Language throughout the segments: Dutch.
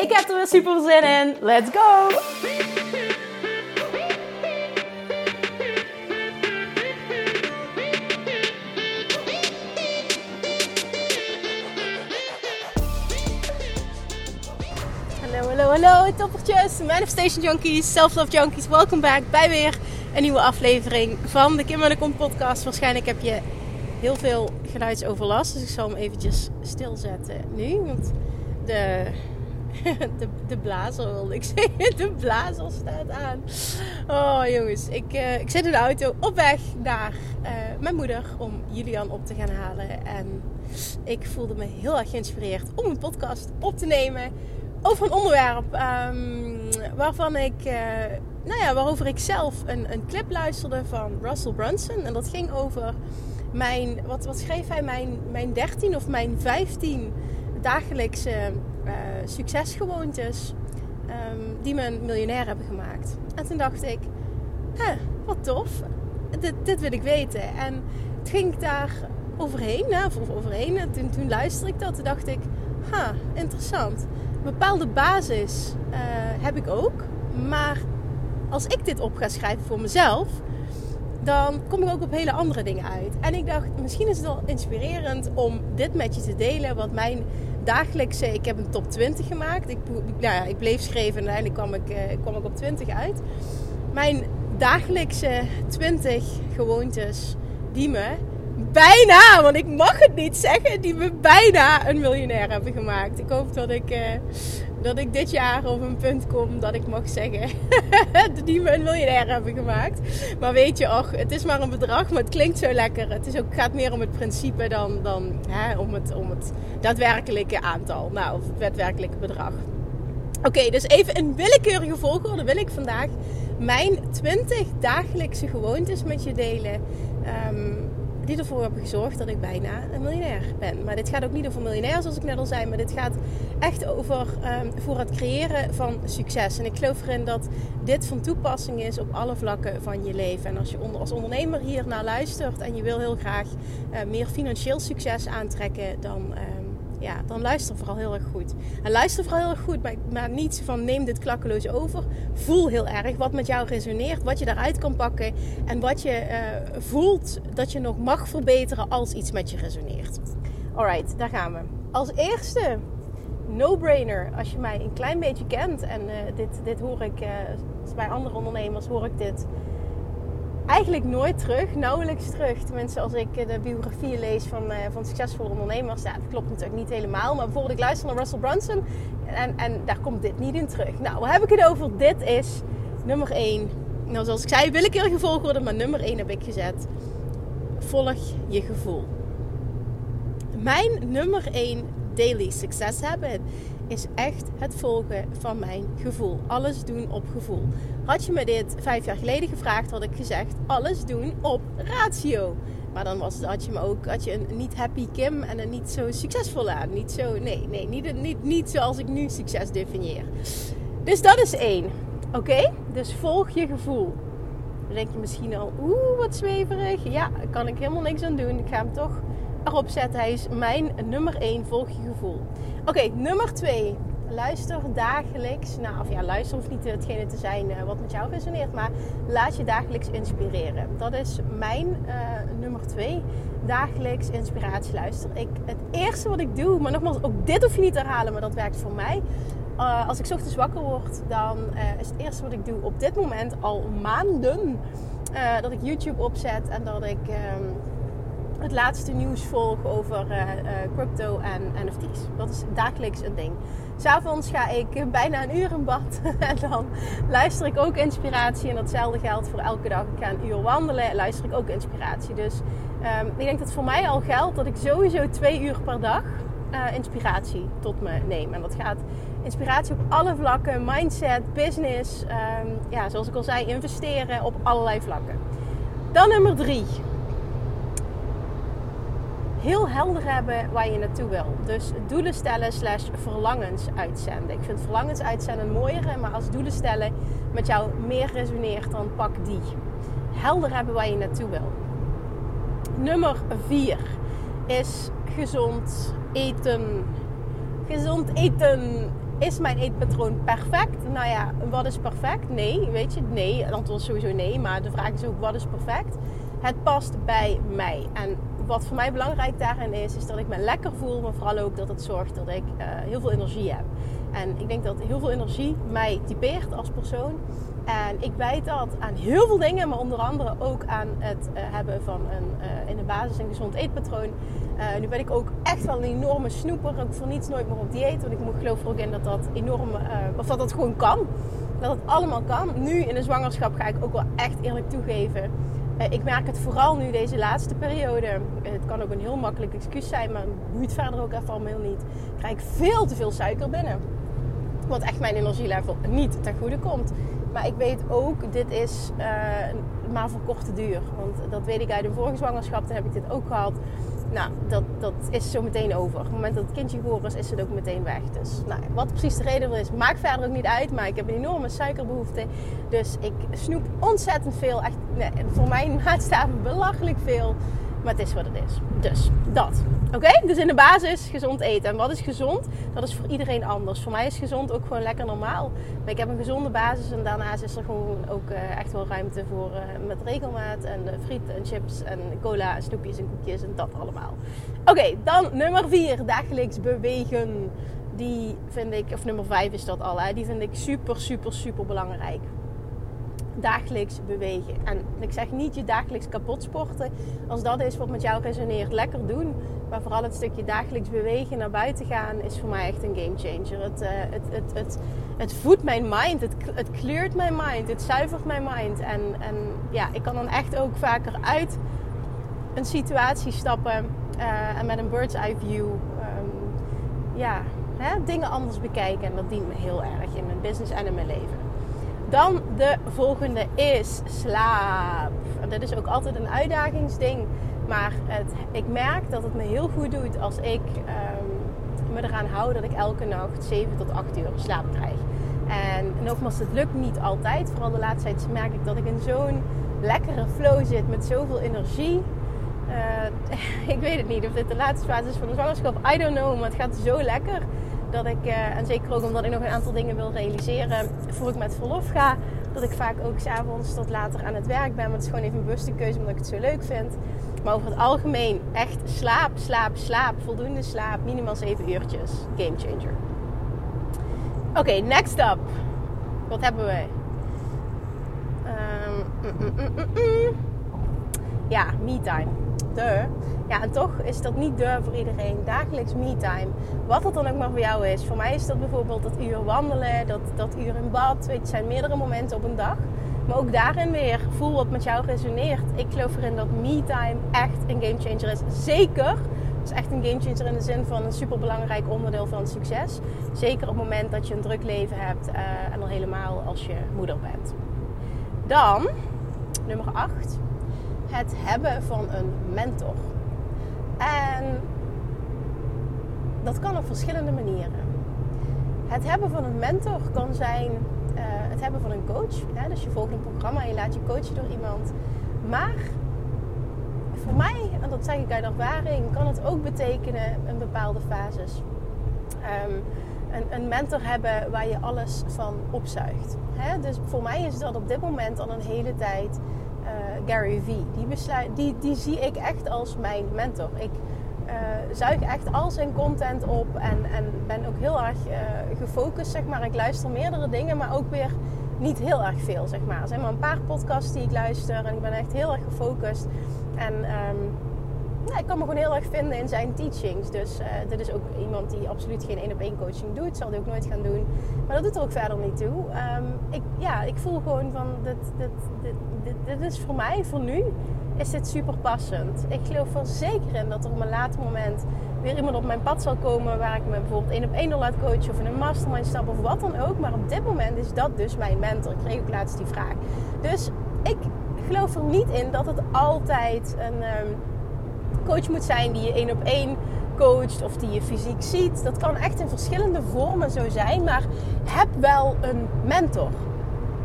Ik heb er weer super zin in. Let's go! Hallo, hallo, hallo toppertjes, Manifestation Junkies, Self-Love Junkies. Welkom back bij weer een nieuwe aflevering van de Kim en de Kom podcast. Waarschijnlijk heb je heel veel geluidsoverlast, dus ik zal hem eventjes stilzetten nu. Want de, de, de blazer wilde ik zeggen, de blazer staat aan. Oh jongens, ik, uh, ik zit in de auto op weg naar uh, mijn moeder om Julian op te gaan halen. En ik voelde me heel erg geïnspireerd om een podcast op te nemen over een onderwerp um, waarvan ik, uh, nou ja, waarover ik zelf een, een clip luisterde van Russell Brunson. En dat ging over mijn, wat, wat schreef hij, mijn, mijn 13 of mijn 15 dagelijkse uh, succesgewoontes um, die me een miljonair hebben gemaakt. En toen dacht ik, hè, wat tof, dit, wil ik weten. En het ging daar overheen, hè, of overheen. En toen, toen luisterde ik dat, toen dacht ik, ha, interessant een bepaalde basis uh, heb ik ook. Maar als ik dit op ga schrijven voor mezelf, dan kom ik ook op hele andere dingen uit. En ik dacht, misschien is het wel inspirerend om dit met je te delen. Wat mijn dagelijkse, ik heb een top 20 gemaakt. Ik, nou ja, ik bleef schrijven en uiteindelijk kwam ik, uh, kwam ik op 20 uit. Mijn dagelijkse 20 gewoontes die me bijna, want ik mag het niet zeggen, die me bijna een miljonair hebben gemaakt. Ik hoop dat ik, uh, dat ik dit jaar op een punt kom dat ik mag zeggen die me een miljonair hebben gemaakt. Maar weet je, och, het is maar een bedrag, maar het klinkt zo lekker. Het is ook, gaat meer om het principe dan, dan hè, om, het, om het daadwerkelijke aantal. Nou, of het daadwerkelijke bedrag. Oké, dus even in willekeurige volgorde wil ik vandaag mijn 20 dagelijkse gewoontes met je delen. Um, die ervoor hebben gezorgd dat ik bijna een miljonair ben. Maar dit gaat ook niet over miljonair zoals ik net al zei, maar dit gaat echt over um, voor het creëren van succes. En ik geloof erin dat dit van toepassing is op alle vlakken van je leven. En als je onder, als ondernemer hier naar luistert en je wil heel graag uh, meer financieel succes aantrekken, dan. Uh, ja, dan luister vooral heel erg goed. En luister vooral heel erg goed, maar, maar niet van neem dit klakkeloos over. Voel heel erg wat met jou resoneert, wat je daaruit kan pakken en wat je uh, voelt dat je nog mag verbeteren als iets met je resoneert. Alright, daar gaan we. Als eerste, no-brainer, als je mij een klein beetje kent en uh, dit, dit hoor ik uh, bij andere ondernemers, hoor ik dit eigenlijk nooit terug, nauwelijks terug. Tenminste, als ik de biografieën lees van, uh, van succesvolle ondernemers, ja, dat klopt natuurlijk niet helemaal. Maar bijvoorbeeld, ik luister naar Russell Brunson en, en daar komt dit niet in terug. Nou, waar heb ik het over? Dit is nummer 1. Nou, zoals ik zei, wil ik er gevolgd worden, maar nummer 1 heb ik gezet. Volg je gevoel. Mijn nummer 1 daily success habit is echt het volgen van mijn gevoel. Alles doen op gevoel. Had je me dit vijf jaar geleden gevraagd, had ik gezegd: alles doen op ratio. Maar dan was, had je me ook had je een niet happy Kim en een niet zo succesvolle aan. Niet zo, nee, nee, niet, niet, niet zoals ik nu succes definieer. Dus dat is één. Oké? Dus volg je gevoel. Denk je misschien al, oeh, wat zweverig. Ja, daar kan ik helemaal niks aan doen. Ik ga hem toch erop zetten. Hij is mijn nummer 1, volg je gevoel. Oké, nummer 2. Luister dagelijks. Nou, of ja, luister hoeft niet hetgene te zijn uh, wat met jou resoneert. Maar laat je dagelijks inspireren. Dat is mijn uh, nummer 2. Dagelijks inspiratie luisteren. Ik, het eerste wat ik doe, maar nogmaals, ook dit hoef je niet te herhalen, maar dat werkt voor mij. Uh, als ik ochtends wakker word, dan is het eerste wat ik doe op dit moment al maanden. dat ik YouTube opzet en dat ik um, het laatste nieuws volg over uh, uh, crypto en NFT's. Dat is dagelijks een ding. S'avonds ga ik bijna een uur in bad en dan luister ik ook inspiratie. En datzelfde geldt voor elke dag. Ik ga een uur wandelen en luister ik ook inspiratie. Dus um, ik denk dat voor mij al geldt dat ik sowieso twee uur per dag uh, inspiratie tot me neem. En dat gaat Inspiratie op alle vlakken, mindset, business, ehm, ja, zoals ik al zei, investeren op allerlei vlakken. Dan nummer drie. Heel helder hebben waar je naartoe wil. Dus doelen stellen slash verlangens uitzenden. Ik vind verlangens uitzenden mooier, maar als doelen stellen met jou meer resoneert, dan pak die. Helder hebben waar je naartoe wil. Nummer vier is gezond eten. Gezond eten. Is mijn eetpatroon perfect? Nou ja, wat is perfect? Nee, weet je, nee. Het antwoord is sowieso nee, maar de vraag is ook wat is perfect? Het past bij mij. En wat voor mij belangrijk daarin is, is dat ik me lekker voel, maar vooral ook dat het zorgt dat ik uh, heel veel energie heb. En ik denk dat heel veel energie mij typeert als persoon. En ik wijd dat aan heel veel dingen, maar onder andere ook aan het uh, hebben van een, uh, in de basis een gezond eetpatroon. Nu ben ik ook echt wel een enorme snoeper. Ik voor niets nooit meer op dieet. Want ik geloof er ook in dat dat enorm, of dat dat gewoon kan. Dat het allemaal kan. Nu in de zwangerschap ga ik ook wel echt eerlijk toegeven. Ik merk het vooral nu deze laatste periode. Het kan ook een heel makkelijk excuus zijn, maar het boeit verder ook even allemaal niet. Ik krijg veel te veel suiker binnen. Wat echt mijn energielevel niet ten goede komt. Maar ik weet ook, dit is uh, maar voor korte duur. Want dat weet ik uit de vorige zwangerschap, dan heb ik dit ook gehad. Nou, dat, dat is zo meteen over. Op het moment dat het kindje geboren is, is het ook meteen weg. Dus nou, wat precies de reden is, maakt verder ook niet uit. Maar ik heb een enorme suikerbehoefte. Dus ik snoep ontzettend veel. Echt, nee, voor mijn maatstaven belachelijk veel. Maar het is wat het is. Dus dat. Oké? Dus in de basis gezond eten. En wat is gezond? Dat is voor iedereen anders. Voor mij is gezond ook gewoon lekker normaal. Maar ik heb een gezonde basis. En daarnaast is er gewoon ook uh, echt wel ruimte voor uh, met regelmaat. En uh, friet en chips en cola en snoepjes en koekjes en dat allemaal. Oké, dan nummer 4. Dagelijks bewegen. Die vind ik, of nummer 5 is dat al. Die vind ik super, super, super belangrijk dagelijks bewegen. En ik zeg niet je dagelijks kapot sporten. Als dat is wat met jou resoneert, lekker doen. Maar vooral het stukje dagelijks bewegen, naar buiten gaan, is voor mij echt een game changer. Het, uh, het, het, het, het voedt mijn mind, het, het kleurt mijn mind, het zuivert mijn mind. En, en ja, ik kan dan echt ook vaker uit een situatie stappen uh, en met een bird's eye view um, ja, hè, dingen anders bekijken. En dat dient me heel erg in mijn business en in mijn leven. Dan de volgende is slaap. En dit is ook altijd een uitdagingsding. Maar het, ik merk dat het me heel goed doet als ik um, me eraan hou dat ik elke nacht 7 tot 8 uur slaap krijg. En nogmaals, het lukt niet altijd. Vooral de laatste tijd merk ik dat ik in zo'n lekkere flow zit met zoveel energie. Uh, ik weet het niet of dit de laatste fase is van de zwangerschap. I don't know, maar het gaat zo lekker dat ik, uh, en zeker ook omdat ik nog een aantal dingen wil realiseren voor ik met verlof ga, dat ik vaak ook s'avonds tot later aan het werk ben. Maar het is gewoon even een bewuste keuze omdat ik het zo leuk vind. Maar over het algemeen echt slaap, slaap, slaap, voldoende slaap, minimaal 7 uurtjes. Game changer. Oké, next up. Wat hebben we? Um, mm, mm, mm, ja, me time Ja, en toch is dat niet de voor iedereen. Dagelijks me-time. Wat dat dan ook maar voor jou is. Voor mij is dat bijvoorbeeld dat uur wandelen, dat, dat uur in bad. Weet je, het zijn meerdere momenten op een dag. Maar ook daarin weer, voel wat met jou resoneert. Ik geloof erin dat me-time echt een gamechanger is. Zeker. Het is echt een gamechanger in de zin van een superbelangrijk onderdeel van succes. Zeker op het moment dat je een druk leven hebt. Uh, en al helemaal als je moeder bent. Dan, nummer 8 het hebben van een mentor. En dat kan op verschillende manieren. Het hebben van een mentor kan zijn uh, het hebben van een coach. Hè? Dus je volgt een programma en je laat je coachen door iemand. Maar voor mij, en dat zeg ik uit ervaring, kan het ook betekenen in bepaalde fases. Um, een, een, mentor hebben waar je alles van opzuigt. Hè? Dus voor mij is dat op dit moment al een hele tijd Gary Vee. Die, die, die zie ik echt als mijn mentor. Ik uh, zuig echt al zijn content op en, en ben ook heel erg uh, gefocust, zeg maar. Ik luister meerdere dingen, maar ook weer niet heel erg veel, zeg maar. Er zijn maar een paar podcasts die ik luister en ik ben echt heel erg gefocust. En um, nou, ik kan me gewoon heel erg vinden in zijn teachings. Dus uh, dit is ook iemand die absoluut geen één op één coaching doet. Zal hij ook nooit gaan doen. Maar dat doet er ook verder niet toe. Um, ik, ja, ik voel gewoon van dit, dit, dit, dit, dit is voor mij, voor nu, is dit super passend. Ik geloof er zeker in dat er op een later moment weer iemand op mijn pad zal komen waar ik me bijvoorbeeld één op één laat coachen of in een mastermind stap of wat dan ook. Maar op dit moment is dat dus mijn mentor. Ik kreeg ook laatst die vraag. Dus ik geloof er niet in dat het altijd een um, coach moet zijn die je één op één coacht of die je fysiek ziet. Dat kan echt in verschillende vormen zo zijn, maar heb wel een mentor.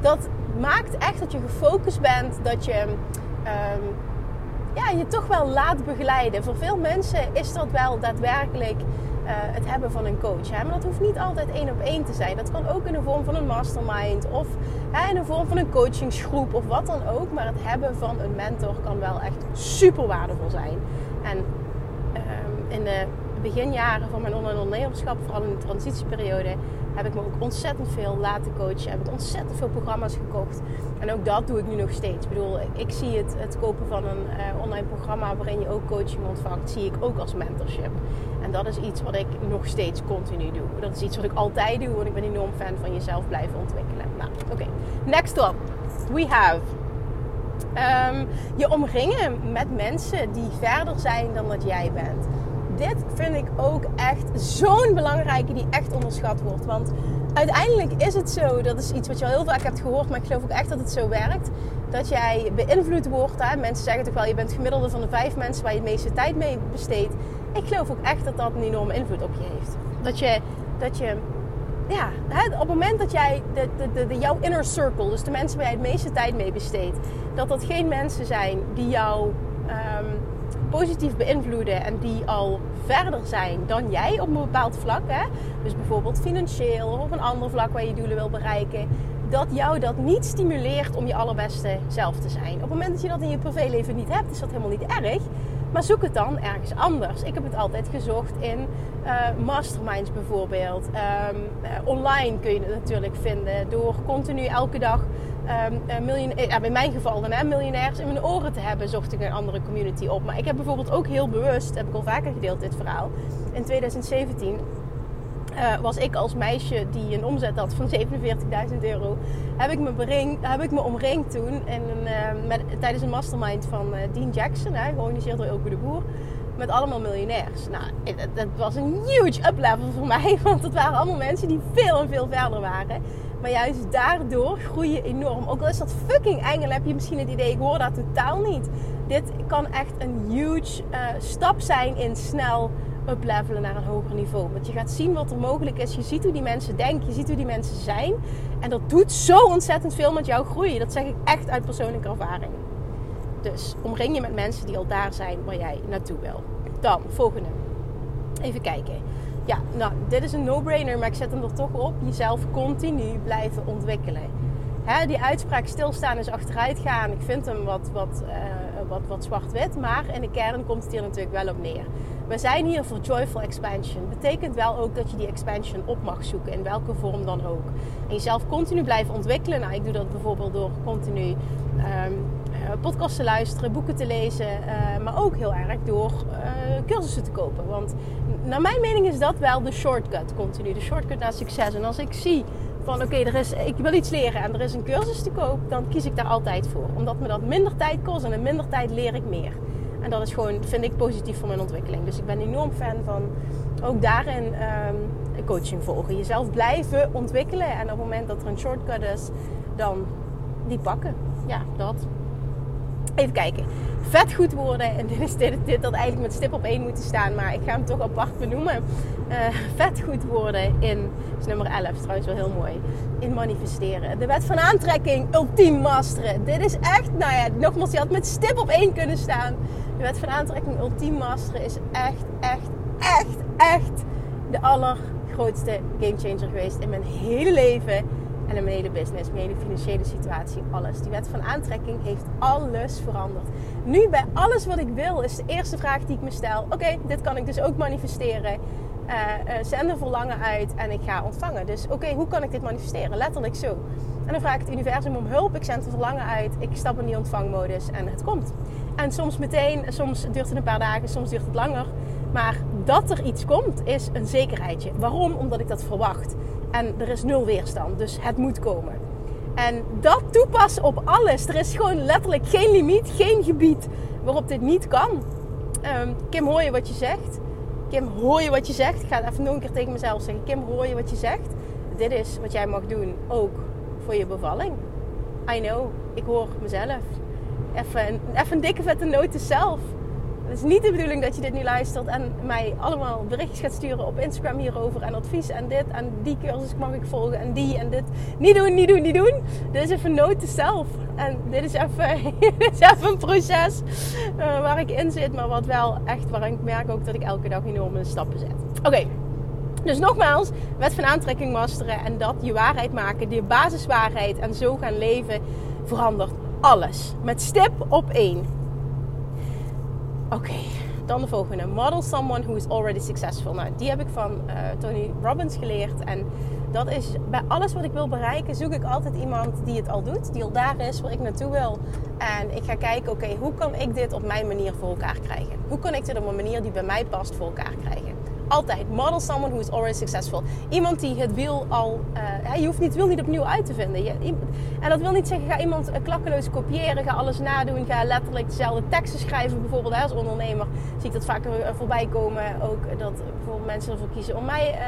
Dat maakt echt dat je gefocust bent, dat je um, ja, je toch wel laat begeleiden. Voor veel mensen is dat wel daadwerkelijk uh, het hebben van een coach. Maar dat hoeft niet altijd één op één te zijn. Dat kan ook in de vorm van een mastermind of hè, in de vorm van een coachingsgroep of wat dan ook. Maar het hebben van een mentor kan wel echt super waardevol zijn. En um, in de beginjaren van mijn online ondernemerschap, vooral in de transitieperiode, heb ik me ook ontzettend veel laten coachen. Heb ik ontzettend veel programma's gekocht. En ook dat doe ik nu nog steeds. Ik bedoel, ik zie het, het kopen van een uh, online programma waarin je ook coaching ontvangt, zie ik ook als mentorship. En dat is iets wat ik nog steeds continu doe. Dat is iets wat ik altijd doe, want ik ben enorm fan van jezelf blijven ontwikkelen. Nou, oké. Next up, we have um, je omringen met mensen die verder zijn dan dat jij bent dit vind ik ook echt zo'n belangrijke die echt onderschat wordt. Want uiteindelijk is het zo, dat is iets wat je al heel vaak hebt gehoord, maar ik geloof ook echt dat het zo werkt. Dat jij beïnvloed wordt. Hè? Mensen zeggen toch wel, je bent gemiddelde van de vijf mensen waar je het meeste tijd mee besteedt. Ik geloof ook echt dat dat een enorme invloed op je heeft. Dat je, dat je ja, op het moment dat jij de, de, de, jouw inner circle, dus de mensen waar jij het meeste tijd mee besteedt, dat dat geen mensen zijn die jou um, positief beïnvloeden en die al verder zijn dan jij op een bepaald vlak, hè? dus bijvoorbeeld financieel of een ander vlak waar je doelen wil bereiken, dat jou dat niet stimuleert om je allerbeste zelf te zijn. Op het moment dat je dat in je privéleven niet hebt, is dat helemaal niet erg. Maar zoek het dan ergens anders. Ik heb het altijd gezocht in uh, masterminds bijvoorbeeld. Um, uh, online kun je het natuurlijk vinden door continu elke dag um, miljonair, ja, in mijn geval dan hè, miljonairs in mijn oren te hebben, zocht ik een andere community op. Maar ik heb bijvoorbeeld ook heel bewust, heb ik al vaker gedeeld dit verhaal, in 2017 uh, was ik als meisje die een omzet had van 47.000 euro, heb ik me, bering, heb ik me omringd toen in uh, met, tijdens een mastermind van uh, Dean Jackson, hè, georganiseerd door Ilke de Boer, met allemaal miljonairs. Nou, dat was een huge uplevel voor mij, want het waren allemaal mensen die veel en veel verder waren. Maar juist daardoor groei je enorm. Ook al is dat fucking eng heb je misschien het idee, ik hoor dat totaal niet. Dit kan echt een huge stap zijn in snel uplevelen naar een hoger niveau. Want je gaat zien wat er mogelijk is. Je ziet hoe die mensen denken. Je ziet hoe die mensen zijn. En dat doet zo ontzettend veel met jouw groei. Dat zeg ik echt uit persoonlijke ervaring. Dus omring je met mensen die al daar zijn waar jij naartoe wil. Dan, volgende. Even kijken. Ja, nou, dit is een no-brainer, maar ik zet hem er toch op. Jezelf continu blijven ontwikkelen. Hè, die uitspraak stilstaan is achteruit gaan. Ik vind hem wat, wat, uh, wat, wat zwart-wit, maar in de kern komt het hier natuurlijk wel op neer. We zijn hier voor joyful expansion. Betekent wel ook dat je die expansion op mag zoeken, in welke vorm dan ook. En jezelf continu blijven ontwikkelen. Nou, ik doe dat bijvoorbeeld door continu um, podcasts te luisteren, boeken te lezen, uh, maar ook heel erg door cursussen te kopen. Want naar mijn mening is dat wel de shortcut continu, de shortcut naar succes. En als ik zie van oké, ik wil iets leren en er is een cursus te koop, dan kies ik daar altijd voor. Omdat me dat minder tijd kost en in minder tijd leer ik meer. En dat is gewoon, vind ik, positief voor mijn ontwikkeling. Dus ik ben enorm fan van ook daarin um, coaching volgen. Jezelf blijven ontwikkelen. En op het moment dat er een shortcut is, dan die pakken. Ja, dat. Even kijken. Vet goed worden. En dit is dit, dat eigenlijk met stip op één moeten staan. Maar ik ga hem toch apart benoemen. Uh, vet goed worden in, is nummer 11 trouwens wel heel mooi. In manifesteren. De wet van aantrekking ultiem masteren. Dit is echt, nou ja, nogmaals, je had met stip op één kunnen staan. De wet van aantrekking ultiem masteren is echt, echt, echt, echt de allergrootste gamechanger geweest in mijn hele leven en in mijn hele business, mijn hele financiële situatie, alles. Die wet van aantrekking heeft alles veranderd. Nu bij alles wat ik wil is de eerste vraag die ik me stel: oké, dit kan ik dus ook manifesteren. uh, zenden verlangen uit en ik ga ontvangen. Dus oké, hoe kan ik dit manifesteren? Letterlijk zo. En dan vraag ik het universum om hulp. Ik zend een verlangen uit. Ik stap in die ontvangmodus en het komt. En soms meteen, soms duurt het een paar dagen, soms duurt het langer. Maar dat er iets komt is een zekerheidje. Waarom? Omdat ik dat verwacht. En er is nul weerstand, dus het moet komen. En dat toepassen op alles. Er is gewoon letterlijk geen limiet, geen gebied waarop dit niet kan. Um, Kim, hoor je wat je zegt? Kim, hoor je wat je zegt? Ik ga even nog een keer tegen mezelf zeggen. Kim, hoor je wat je zegt? Dit is wat jij mag doen, ook voor je bevalling. I know, ik hoor mezelf. Even, even een dikke vette noot zelf. Het is niet de bedoeling dat je dit nu luistert en mij allemaal berichtjes gaat sturen op Instagram hierover. En advies en dit en die cursus mag ik volgen en die en dit. Niet doen, niet doen, niet doen. Dit is even nood zelf. En dit is even, even een proces uh, waar ik in zit. Maar wat wel echt, waar ik merk ook dat ik elke dag enorme stappen zet. Oké. Dus nogmaals, wet van aantrekking masteren en dat je waarheid maken, die basiswaarheid en zo gaan leven, verandert alles. Met stip op één. Oké, dan de volgende. Model someone who is already successful. Nou, die heb ik van uh, Tony Robbins geleerd. En dat is bij alles wat ik wil bereiken, zoek ik altijd iemand die het al doet. Die al daar is waar ik naartoe wil. En ik ga kijken, oké, hoe kan ik dit op mijn manier voor elkaar krijgen? Hoe kan ik dit op een manier die bij mij past voor elkaar krijgen? Altijd. Model someone who is already successful. Iemand die het wiel al... Uh, je hoeft niet, wil niet opnieuw uit te vinden. Je, en dat wil niet zeggen, ga iemand uh, klakkeloos kopiëren. Ga alles nadoen. Ga letterlijk dezelfde teksten schrijven. Bijvoorbeeld hè, als ondernemer zie ik dat vaker uh, voorbij komen. Ook dat bijvoorbeeld mensen ervoor kiezen om mij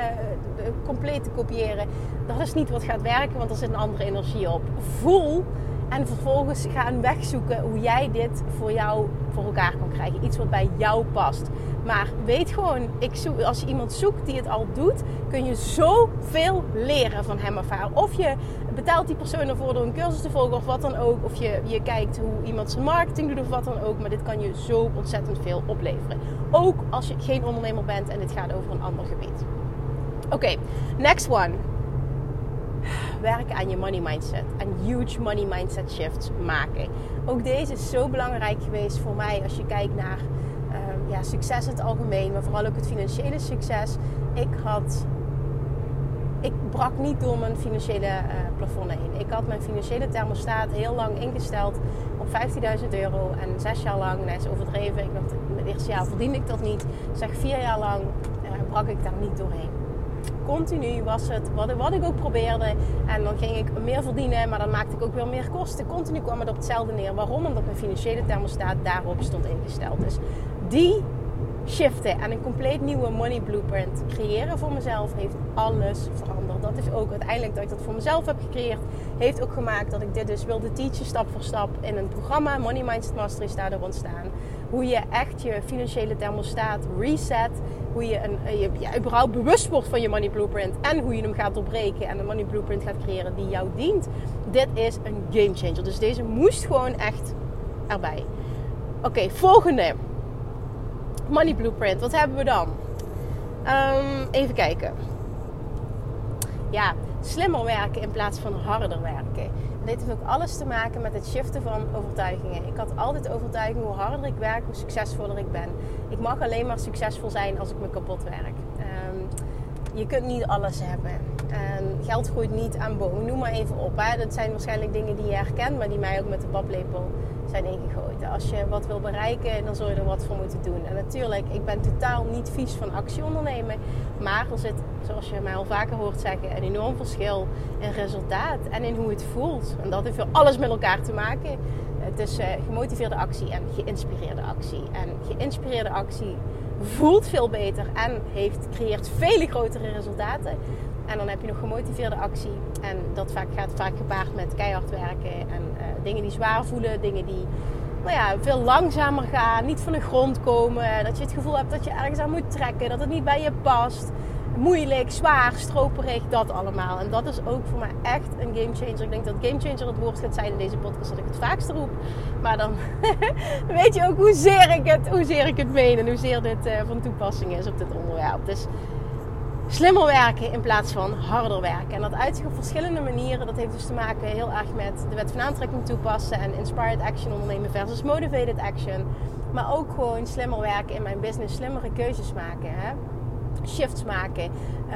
compleet te kopiëren. Dat is niet wat gaat werken, want er zit een andere energie op. Voel en vervolgens ga een weg zoeken hoe jij dit voor jou voor elkaar kan krijgen. Iets wat bij jou past. Maar weet gewoon, ik zoek, als je iemand zoekt die het al doet, kun je zoveel leren van hem of haar. Of je betaalt die persoon ervoor door een cursus te volgen of wat dan ook. Of je, je kijkt hoe iemand zijn marketing doet of wat dan ook. Maar dit kan je zo ontzettend veel opleveren. Ook als je geen ondernemer bent en dit gaat over een ander gebied. Oké, next one werken aan je money mindset. En huge money mindset shifts maken. Ook deze is zo belangrijk geweest voor mij als je kijkt naar uh, ja, succes in het algemeen, maar vooral ook het financiële succes. Ik had. Ik brak niet door mijn financiële uh, plafond heen. Ik had mijn financiële thermostaat heel lang ingesteld op 15.000 euro. En zes jaar lang, en is overdreven, ik dacht, het eerste jaar verdiende ik dat niet. Zeg vier jaar lang uh, brak ik daar niet doorheen continu was het wat, wat ik ook probeerde. En dan ging ik meer verdienen, maar dan maakte ik ook weer meer kosten. Continu kwam het op hetzelfde neer. Waarom? Omdat mijn financiële thermostaat daarop stond ingesteld. Dus die shiften en een compleet nieuwe money blueprint creëren voor mezelf heeft alles veranderd. Dat is ook uiteindelijk dat ik dat voor mezelf heb gecreëerd. Heeft ook gemaakt dat ik dit dus wilde teachen stap voor stap in een programma. Money Mindset Mastery is daardoor ontstaan. Hoe je echt je financiële thermostaat reset. Hoe je, een, eh, je, je überhaupt bewust wordt van je money blueprint. En hoe je hem gaat doorbreken en een money blueprint gaat creëren die jou dient. Dit is een game changer. Dus deze moest gewoon echt erbij. Oké, volgende. Money blueprint. Wat hebben we dan? Um, even kijken. Ja, slimmer werken in plaats van harder werken. dit heeft ook alles te maken met het shiften van overtuigingen. Ik had altijd overtuiging hoe harder ik werk, hoe succesvoller ik ben. Ik mag alleen maar succesvol zijn als ik me kapot werk. Um, je kunt niet alles hebben. En geld groeit niet aan bomen. Noem maar even op. Hè. Dat zijn waarschijnlijk dingen die je herkent, maar die mij ook met de paplepel zijn ingegoten. Als je wat wil bereiken, dan zul je er wat voor moeten doen. En natuurlijk, ik ben totaal niet vies van actie ondernemen. Maar er zit, zoals je mij al vaker hoort zeggen, een enorm verschil in resultaat en in hoe het voelt. En dat heeft alles met elkaar te maken. Tussen gemotiveerde actie en geïnspireerde actie. En geïnspireerde actie voelt veel beter en heeft, creëert vele grotere resultaten. En dan heb je nog gemotiveerde actie. En dat vaak, gaat vaak gepaard met keihard werken. En uh, dingen die zwaar voelen. Dingen die nou ja, veel langzamer gaan. Niet van de grond komen. Dat je het gevoel hebt dat je ergens aan moet trekken. Dat het niet bij je past. Moeilijk, zwaar, stroperig. Dat allemaal. En dat is ook voor mij echt een game changer. Ik denk dat game changer het woord gaat zijn in deze podcast dat ik het vaakst roep. Maar dan weet je ook hoezeer ik het, hoezeer ik het meen. En hoezeer dit uh, van toepassing is op dit onderwerp. Dus slimmer werken in plaats van harder werken. En dat uitzicht op verschillende manieren. Dat heeft dus te maken heel erg met de wet van aantrekking toepassen en inspired action ondernemen versus motivated action. Maar ook gewoon slimmer werken in mijn business, slimmere keuzes maken. Hè? shifts maken. Uh,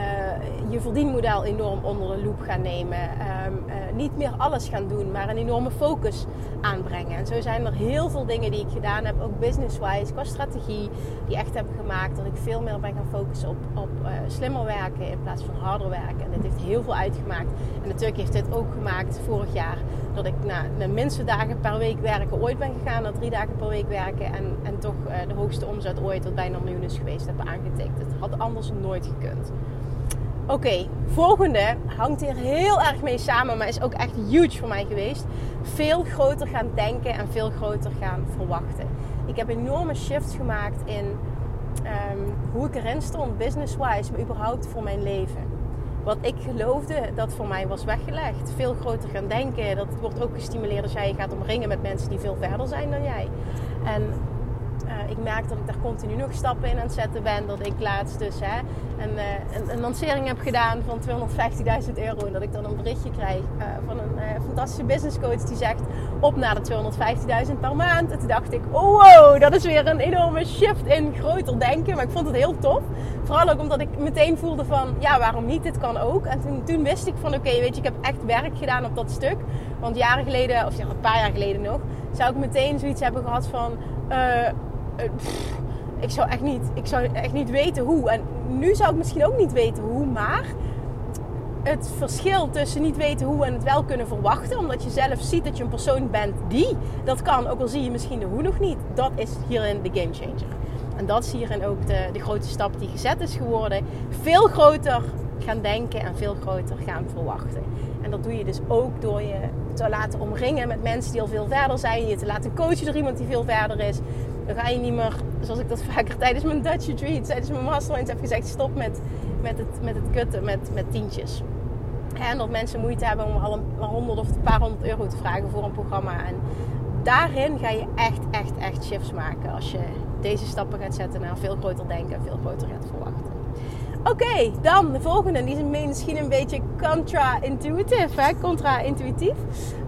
je verdienmodel enorm onder de loep gaan nemen. Um, uh, niet meer alles gaan doen, maar een enorme focus aanbrengen. En zo zijn er heel veel dingen die ik gedaan heb, ook business-wise, qua strategie, die echt hebben gemaakt dat ik veel meer ben gaan focussen op, op uh, slimmer werken in plaats van harder werken. En dit heeft heel veel uitgemaakt. En natuurlijk heeft dit ook gemaakt vorig jaar dat ik na de minste dagen per week werken ooit ben gegaan naar drie dagen per week werken. En, en toch de hoogste omzet ooit, wat bijna een miljoen is geweest, heb aangetikt. Het had anders nooit gekund. Oké, volgende hangt hier heel erg mee samen, maar is ook echt huge voor mij geweest. Veel groter gaan denken en veel groter gaan verwachten. Ik heb enorme shifts gemaakt in um, hoe ik erin stond, business-wise, maar überhaupt voor mijn leven. Wat ik geloofde dat voor mij was weggelegd. Veel groter gaan denken. Dat wordt ook gestimuleerd als jij je gaat omringen met mensen die veel verder zijn dan jij. En ik merk dat ik daar continu nog stappen in aan het zetten ben. Dat ik laatst dus hè, een, uh, een, een, lancering heb gedaan van 250.000 euro. En dat ik dan een berichtje krijg uh, van een uh, fantastische business coach die zegt op naar de 250.000 per maand. En toen dacht ik, oh wow, dat is weer een enorme shift in groter denken. Maar ik vond het heel tof. Vooral ook omdat ik meteen voelde van, ja waarom niet, dit kan ook. En toen, toen wist ik van, oké weet je, ik heb echt werk gedaan op dat stuk. Want jaren geleden, of ja, een paar jaar geleden nog, zou ik meteen zoiets hebben gehad van... Eh, ik zou echt niet, ik zou echt niet weten hoe. En nu zou ik misschien ook niet weten hoe, maar het verschil tussen niet weten hoe en het wel kunnen verwachten, omdat je zelf ziet dat je een persoon bent die dat kan, ook al zie je misschien de hoe nog niet, dat is hierin de game changer. En dat is hierin ook de, de grote stap die gezet is geworden. Veel groter gaan denken en veel groter gaan verwachten. En dat doe je dus ook door je te laten omringen met mensen die al veel verder zijn. Je te laten coachen door iemand die veel verder is. Dan ga je niet meer, zoals ik dat vaker tijdens mijn Dutch retreat, tijdens mijn mastermind heb gezegd, stop met, met, het, met het kutten, met, met tientjes. En dat mensen moeite hebben om al een honderd of een paar honderd euro te vragen voor een programma. En daarin ga je echt, echt, echt shifts maken als je deze stappen gaat zetten naar veel groter denken en veel groter gaat verwachten. Oké, dan de volgende. Die is misschien een beetje contra-intuitive, contra-intuïtief.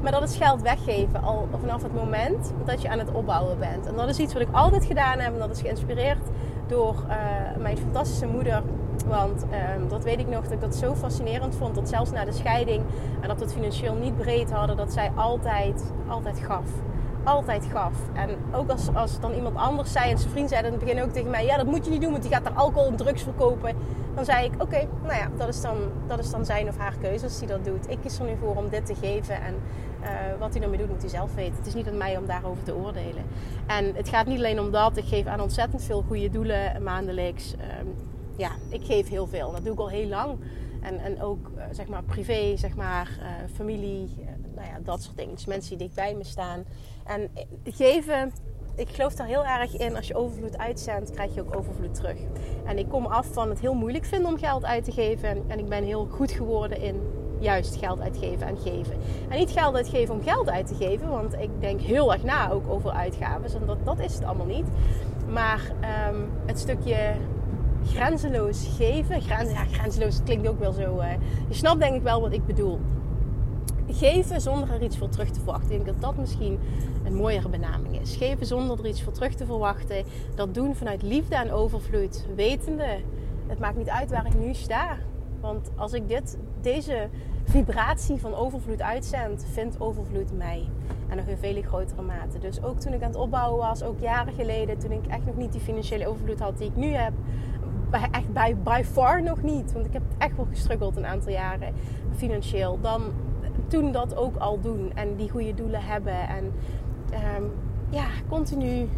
Maar dat is geld weggeven al vanaf het moment dat je aan het opbouwen bent. En dat is iets wat ik altijd gedaan heb. En dat is geïnspireerd door uh, mijn fantastische moeder. Want uh, dat weet ik nog, dat ik dat zo fascinerend vond. Dat zelfs na de scheiding en dat we het financieel niet breed hadden, dat zij altijd, altijd gaf altijd gaf. En ook als, als dan iemand anders zei en zijn vriend zei in het begin ook tegen mij: Ja, dat moet je niet doen, want die gaat daar alcohol en drugs verkopen. Dan zei ik: Oké, nou ja, dat is, dan, dat is dan zijn of haar keuze als hij dat doet. Ik kies er nu voor om dit te geven. En uh, wat hij ermee doet, moet hij zelf weten. Het is niet aan mij om daarover te oordelen. En het gaat niet alleen om dat. Ik geef aan ontzettend veel goede doelen maandelijks. Um, ja, ik geef heel veel. Dat doe ik al heel lang. En, en ook uh, zeg maar privé, zeg maar uh, familie, nou ja, dat soort dingen. Dus mensen die dicht bij me staan. En geven, ik geloof daar heel erg in. Als je overvloed uitzendt, krijg je ook overvloed terug. En ik kom af van het heel moeilijk vinden om geld uit te geven. En ik ben heel goed geworden in juist geld uitgeven en geven. En niet geld uitgeven om geld uit te geven. Want ik denk heel erg na ook over uitgaven. En dat, is het allemaal niet. Maar um, het stukje grenzeloos geven. Ja, grenzeloos klinkt ook wel zo. Uh, je snapt denk ik wel wat ik bedoel geven zonder er iets voor terug te verwachten. Ik denk dat dat misschien een mooiere benaming is. Geven zonder er iets voor terug te verwachten. Dat doen vanuit liefde en overvloed. Wetende, het maakt niet uit waar ik nu sta. Want als ik dit, deze vibratie van overvloed uitzend, vindt overvloed mij. En nog in vele grotere mate. Dus ook toen ik aan het opbouwen was, ook jaren geleden, toen ik echt nog niet die financiële overvloed had die ik nu heb. Echt bij by far nog niet. Want ik heb echt wel gestruggeld een aantal jaren financieel. Dan toen dat ook al doen en die goede doelen hebben en um, ja, continu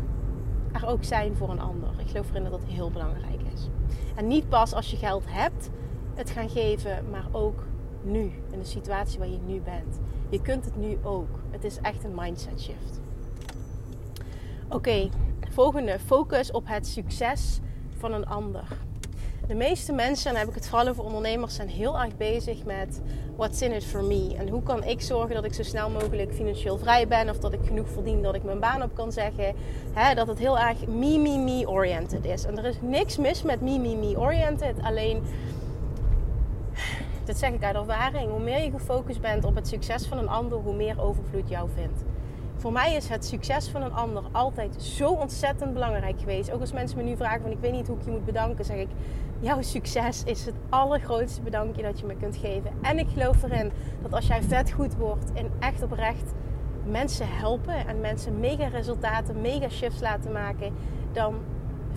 er ook zijn voor een ander. Ik geloof erin dat dat heel belangrijk is. En niet pas als je geld hebt het gaan geven, maar ook nu, in de situatie waar je nu bent. Je kunt het nu ook. Het is echt een mindset shift. Oké, volgende. Focus op het succes van een ander. De meeste mensen, en dan heb ik het vooral over ondernemers, zijn heel erg bezig met what's in it for me. En hoe kan ik zorgen dat ik zo snel mogelijk financieel vrij ben of dat ik genoeg verdien dat ik mijn baan op kan zeggen. dat het heel erg me, me, me oriented is. En er is niks mis met me, me, me oriented. Alleen, dat zeg ik uit ervaring, hoe meer je gefocust bent op het succes van een ander, hoe meer overvloed jou vindt. Voor mij is het succes van een ander altijd zo ontzettend belangrijk geweest. Ook als mensen me nu vragen van ik weet niet hoe ik je moet bedanken, zeg ik jouw succes is het allergrootste bedankje dat je me kunt geven. En ik geloof erin dat als jij vet goed wordt en echt oprecht mensen helpen en mensen mega resultaten, mega shifts laten maken, dan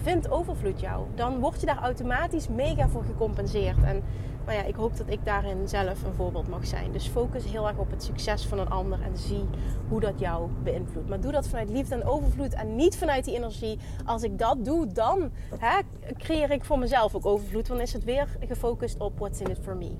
vindt overvloed jou. Dan word je daar automatisch mega voor gecompenseerd. En nou ja, ik hoop dat ik daarin zelf een voorbeeld mag zijn. Dus focus heel erg op het succes van een ander en zie hoe dat jou beïnvloedt. Maar doe dat vanuit liefde en overvloed en niet vanuit die energie. Als ik dat doe, dan hè, creëer ik voor mezelf ook overvloed. Dan is het weer gefocust op what's in it for me.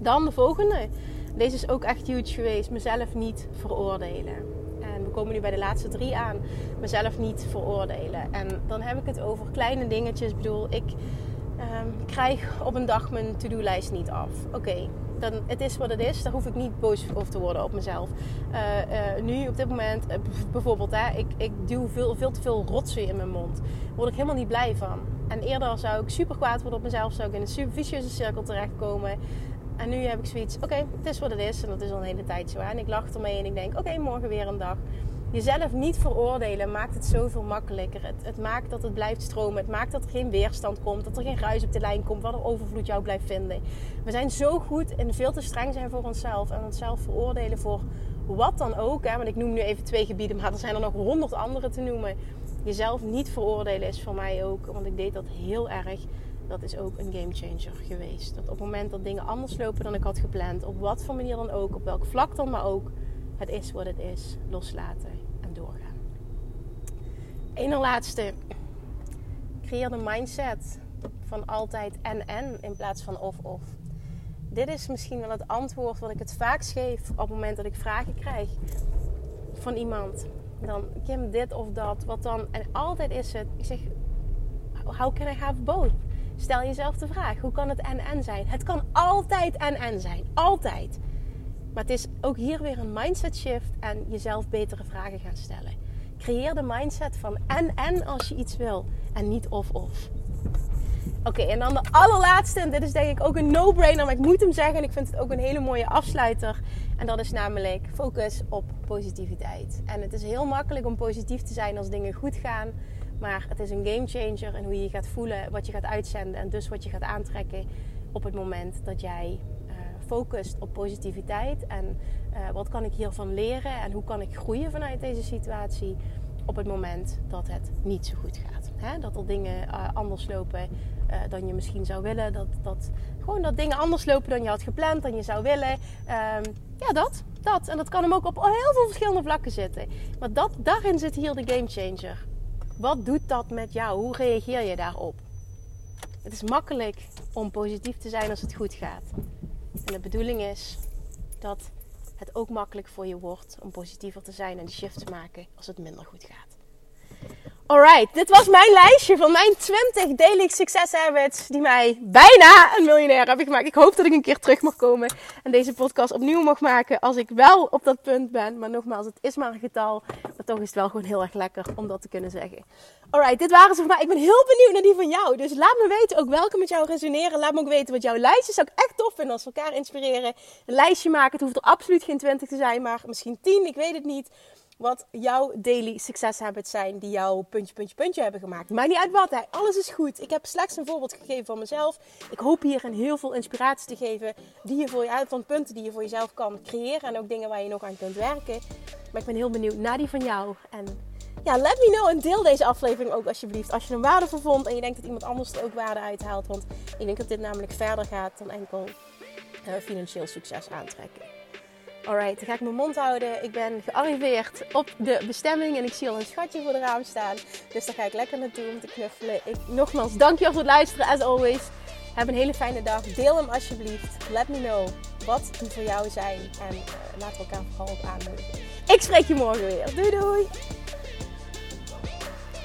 Dan de volgende. Deze is ook echt huge geweest. Mezelf niet veroordelen. En we komen nu bij de laatste drie aan. Mezelf niet veroordelen. En dan heb ik het over kleine dingetjes. Ik bedoel, ik um, krijg op een dag mijn to-do-lijst niet af. Oké, dan het is wat het is. Daar hoef ik niet boos over te worden op mezelf. Uh, uh, nu op dit moment, uh, bijvoorbeeld, hè, ik, ik duw veel, veel te veel rotzooi in mijn mond. Daar word ik helemaal niet blij van. En eerder zou ik super kwaad worden op mezelf. Zou ik in een super vicieuze cirkel terechtkomen. En nu heb ik zoiets, oké, het is wat het is. En dat is al een hele tijd zo. En ik lach ermee en ik denk, oké, morgen weer een dag jezelf niet veroordelen maakt het zoveel makkelijker. Het, het, maakt dat het blijft stromen. Het maakt dat er geen weerstand komt. Dat er geen ruis op de lijn komt. Wat er overvloed jou blijft vinden. We zijn zo goed en veel te streng zijn voor onszelf. En onszelf veroordelen voor wat dan ook. Hè? Want ik noem nu even twee gebieden. Maar er zijn er nog honderd andere te noemen. Jezelf niet veroordelen is voor mij ook. Want ik deed dat heel erg. Dat is ook een game changer geweest. Dat op het moment dat dingen anders lopen dan ik had gepland. Op wat voor manier dan ook. Op welk vlak dan maar ook. Het is wat het is. Loslaten ene laatste. Creëer de mindset van altijd en-en in plaats van of-of. Dit is misschien wel het antwoord wat ik het vaakst geef op het moment dat ik vragen krijg van iemand. Dan, Kim, dit of dat, wat dan? En altijd is het, ik zeg, how can I have both? Stel jezelf de vraag, hoe kan het en-en zijn? Het kan altijd en-en zijn, altijd. Maar het is ook hier weer een mindset shift en jezelf betere vragen gaan stellen. Creëer de mindset van en en als je iets wil en niet of of. Oké, en dan de allerlaatste, en dit is denk ik ook een no-brainer, maar ik moet hem zeggen en ik vind het ook een hele mooie afsluiter. En dat is namelijk focus op positiviteit. En het is heel makkelijk om positief te zijn als dingen goed gaan, maar het is een game changer in hoe je je gaat voelen, wat je gaat uitzenden en dus wat je gaat aantrekken op het moment dat jij uh, focust op positiviteit en uh, wat kan ik hiervan leren en hoe kan ik groeien vanuit deze situatie op het moment dat het niet zo goed gaat. Dat er dingen uh, anders lopen uh, dan je misschien zou willen. Dat, dat, gewoon dat dingen anders lopen dan je had gepland, dan je zou willen. Um, ja, dat. Dat. En dat kan hem ook op heel veel verschillende vlakken zitten. Maar dat, daarin zit hier de game changer. Wat doet dat met jou? Hoe reageer je daarop? Het is makkelijk om positief te zijn als het goed gaat. En de bedoeling is dat het ook makkelijk voor je wordt om positiever te zijn en de shift te maken als het minder goed gaat. Alright, dit was mijn lijstje van mijn 20 daily success habits die mij bijna een miljonair hebben gemaakt. Ik hoop dat ik een keer terug mag komen en deze podcast opnieuw mag maken als ik wel op dat punt ben. Maar nogmaals, het is maar een getal. Maar toch is het wel gewoon heel erg lekker om dat te kunnen zeggen. Alright, dit waren ze voor mij. Ik ben heel benieuwd naar die van jou. Dus laat me weten ook welke met jou resoneren. Laat me ook weten wat jouw lijstje. Zou ik echt tof vinden als we elkaar inspireren. Een lijstje maken. Het hoeft er absoluut geen 20 te zijn, maar misschien 10. Ik weet het niet wat jouw daily success habits zijn die jouw puntje, puntje, puntje hebben gemaakt. Maakt niet uit wat, hè. alles is goed. Ik heb slechts een voorbeeld gegeven van mezelf. Ik hoop hier een heel veel inspiratie te geven die je voor je, van punten die je voor jezelf kan creëren en ook dingen waar je nog aan kunt werken. Maar ik ben heel benieuwd naar die van jou. En ja, let me know en deel deze aflevering ook alsjeblieft. Als je een waarde vond en je denkt dat iemand anders er ook waarde uithaalt. Want ik denk dat dit namelijk verder gaat dan enkel uh, financieel succes aantrekken. Alright, dan ga ik mijn mond houden. Ik ben gearriveerd op de bestemming en ik zie al een schatje voor de raam staan. Dus daar ga ik lekker naartoe om te knuffelen. Ik, nogmaals, dankjewel voor het luisteren, as always. Heb een hele fijne dag. Deel hem alsjeblieft. Let me know wat die voor jou zijn. En uh, laten we elkaar vooral op aanmoedigen. Ik spreek je morgen weer. Doei doei!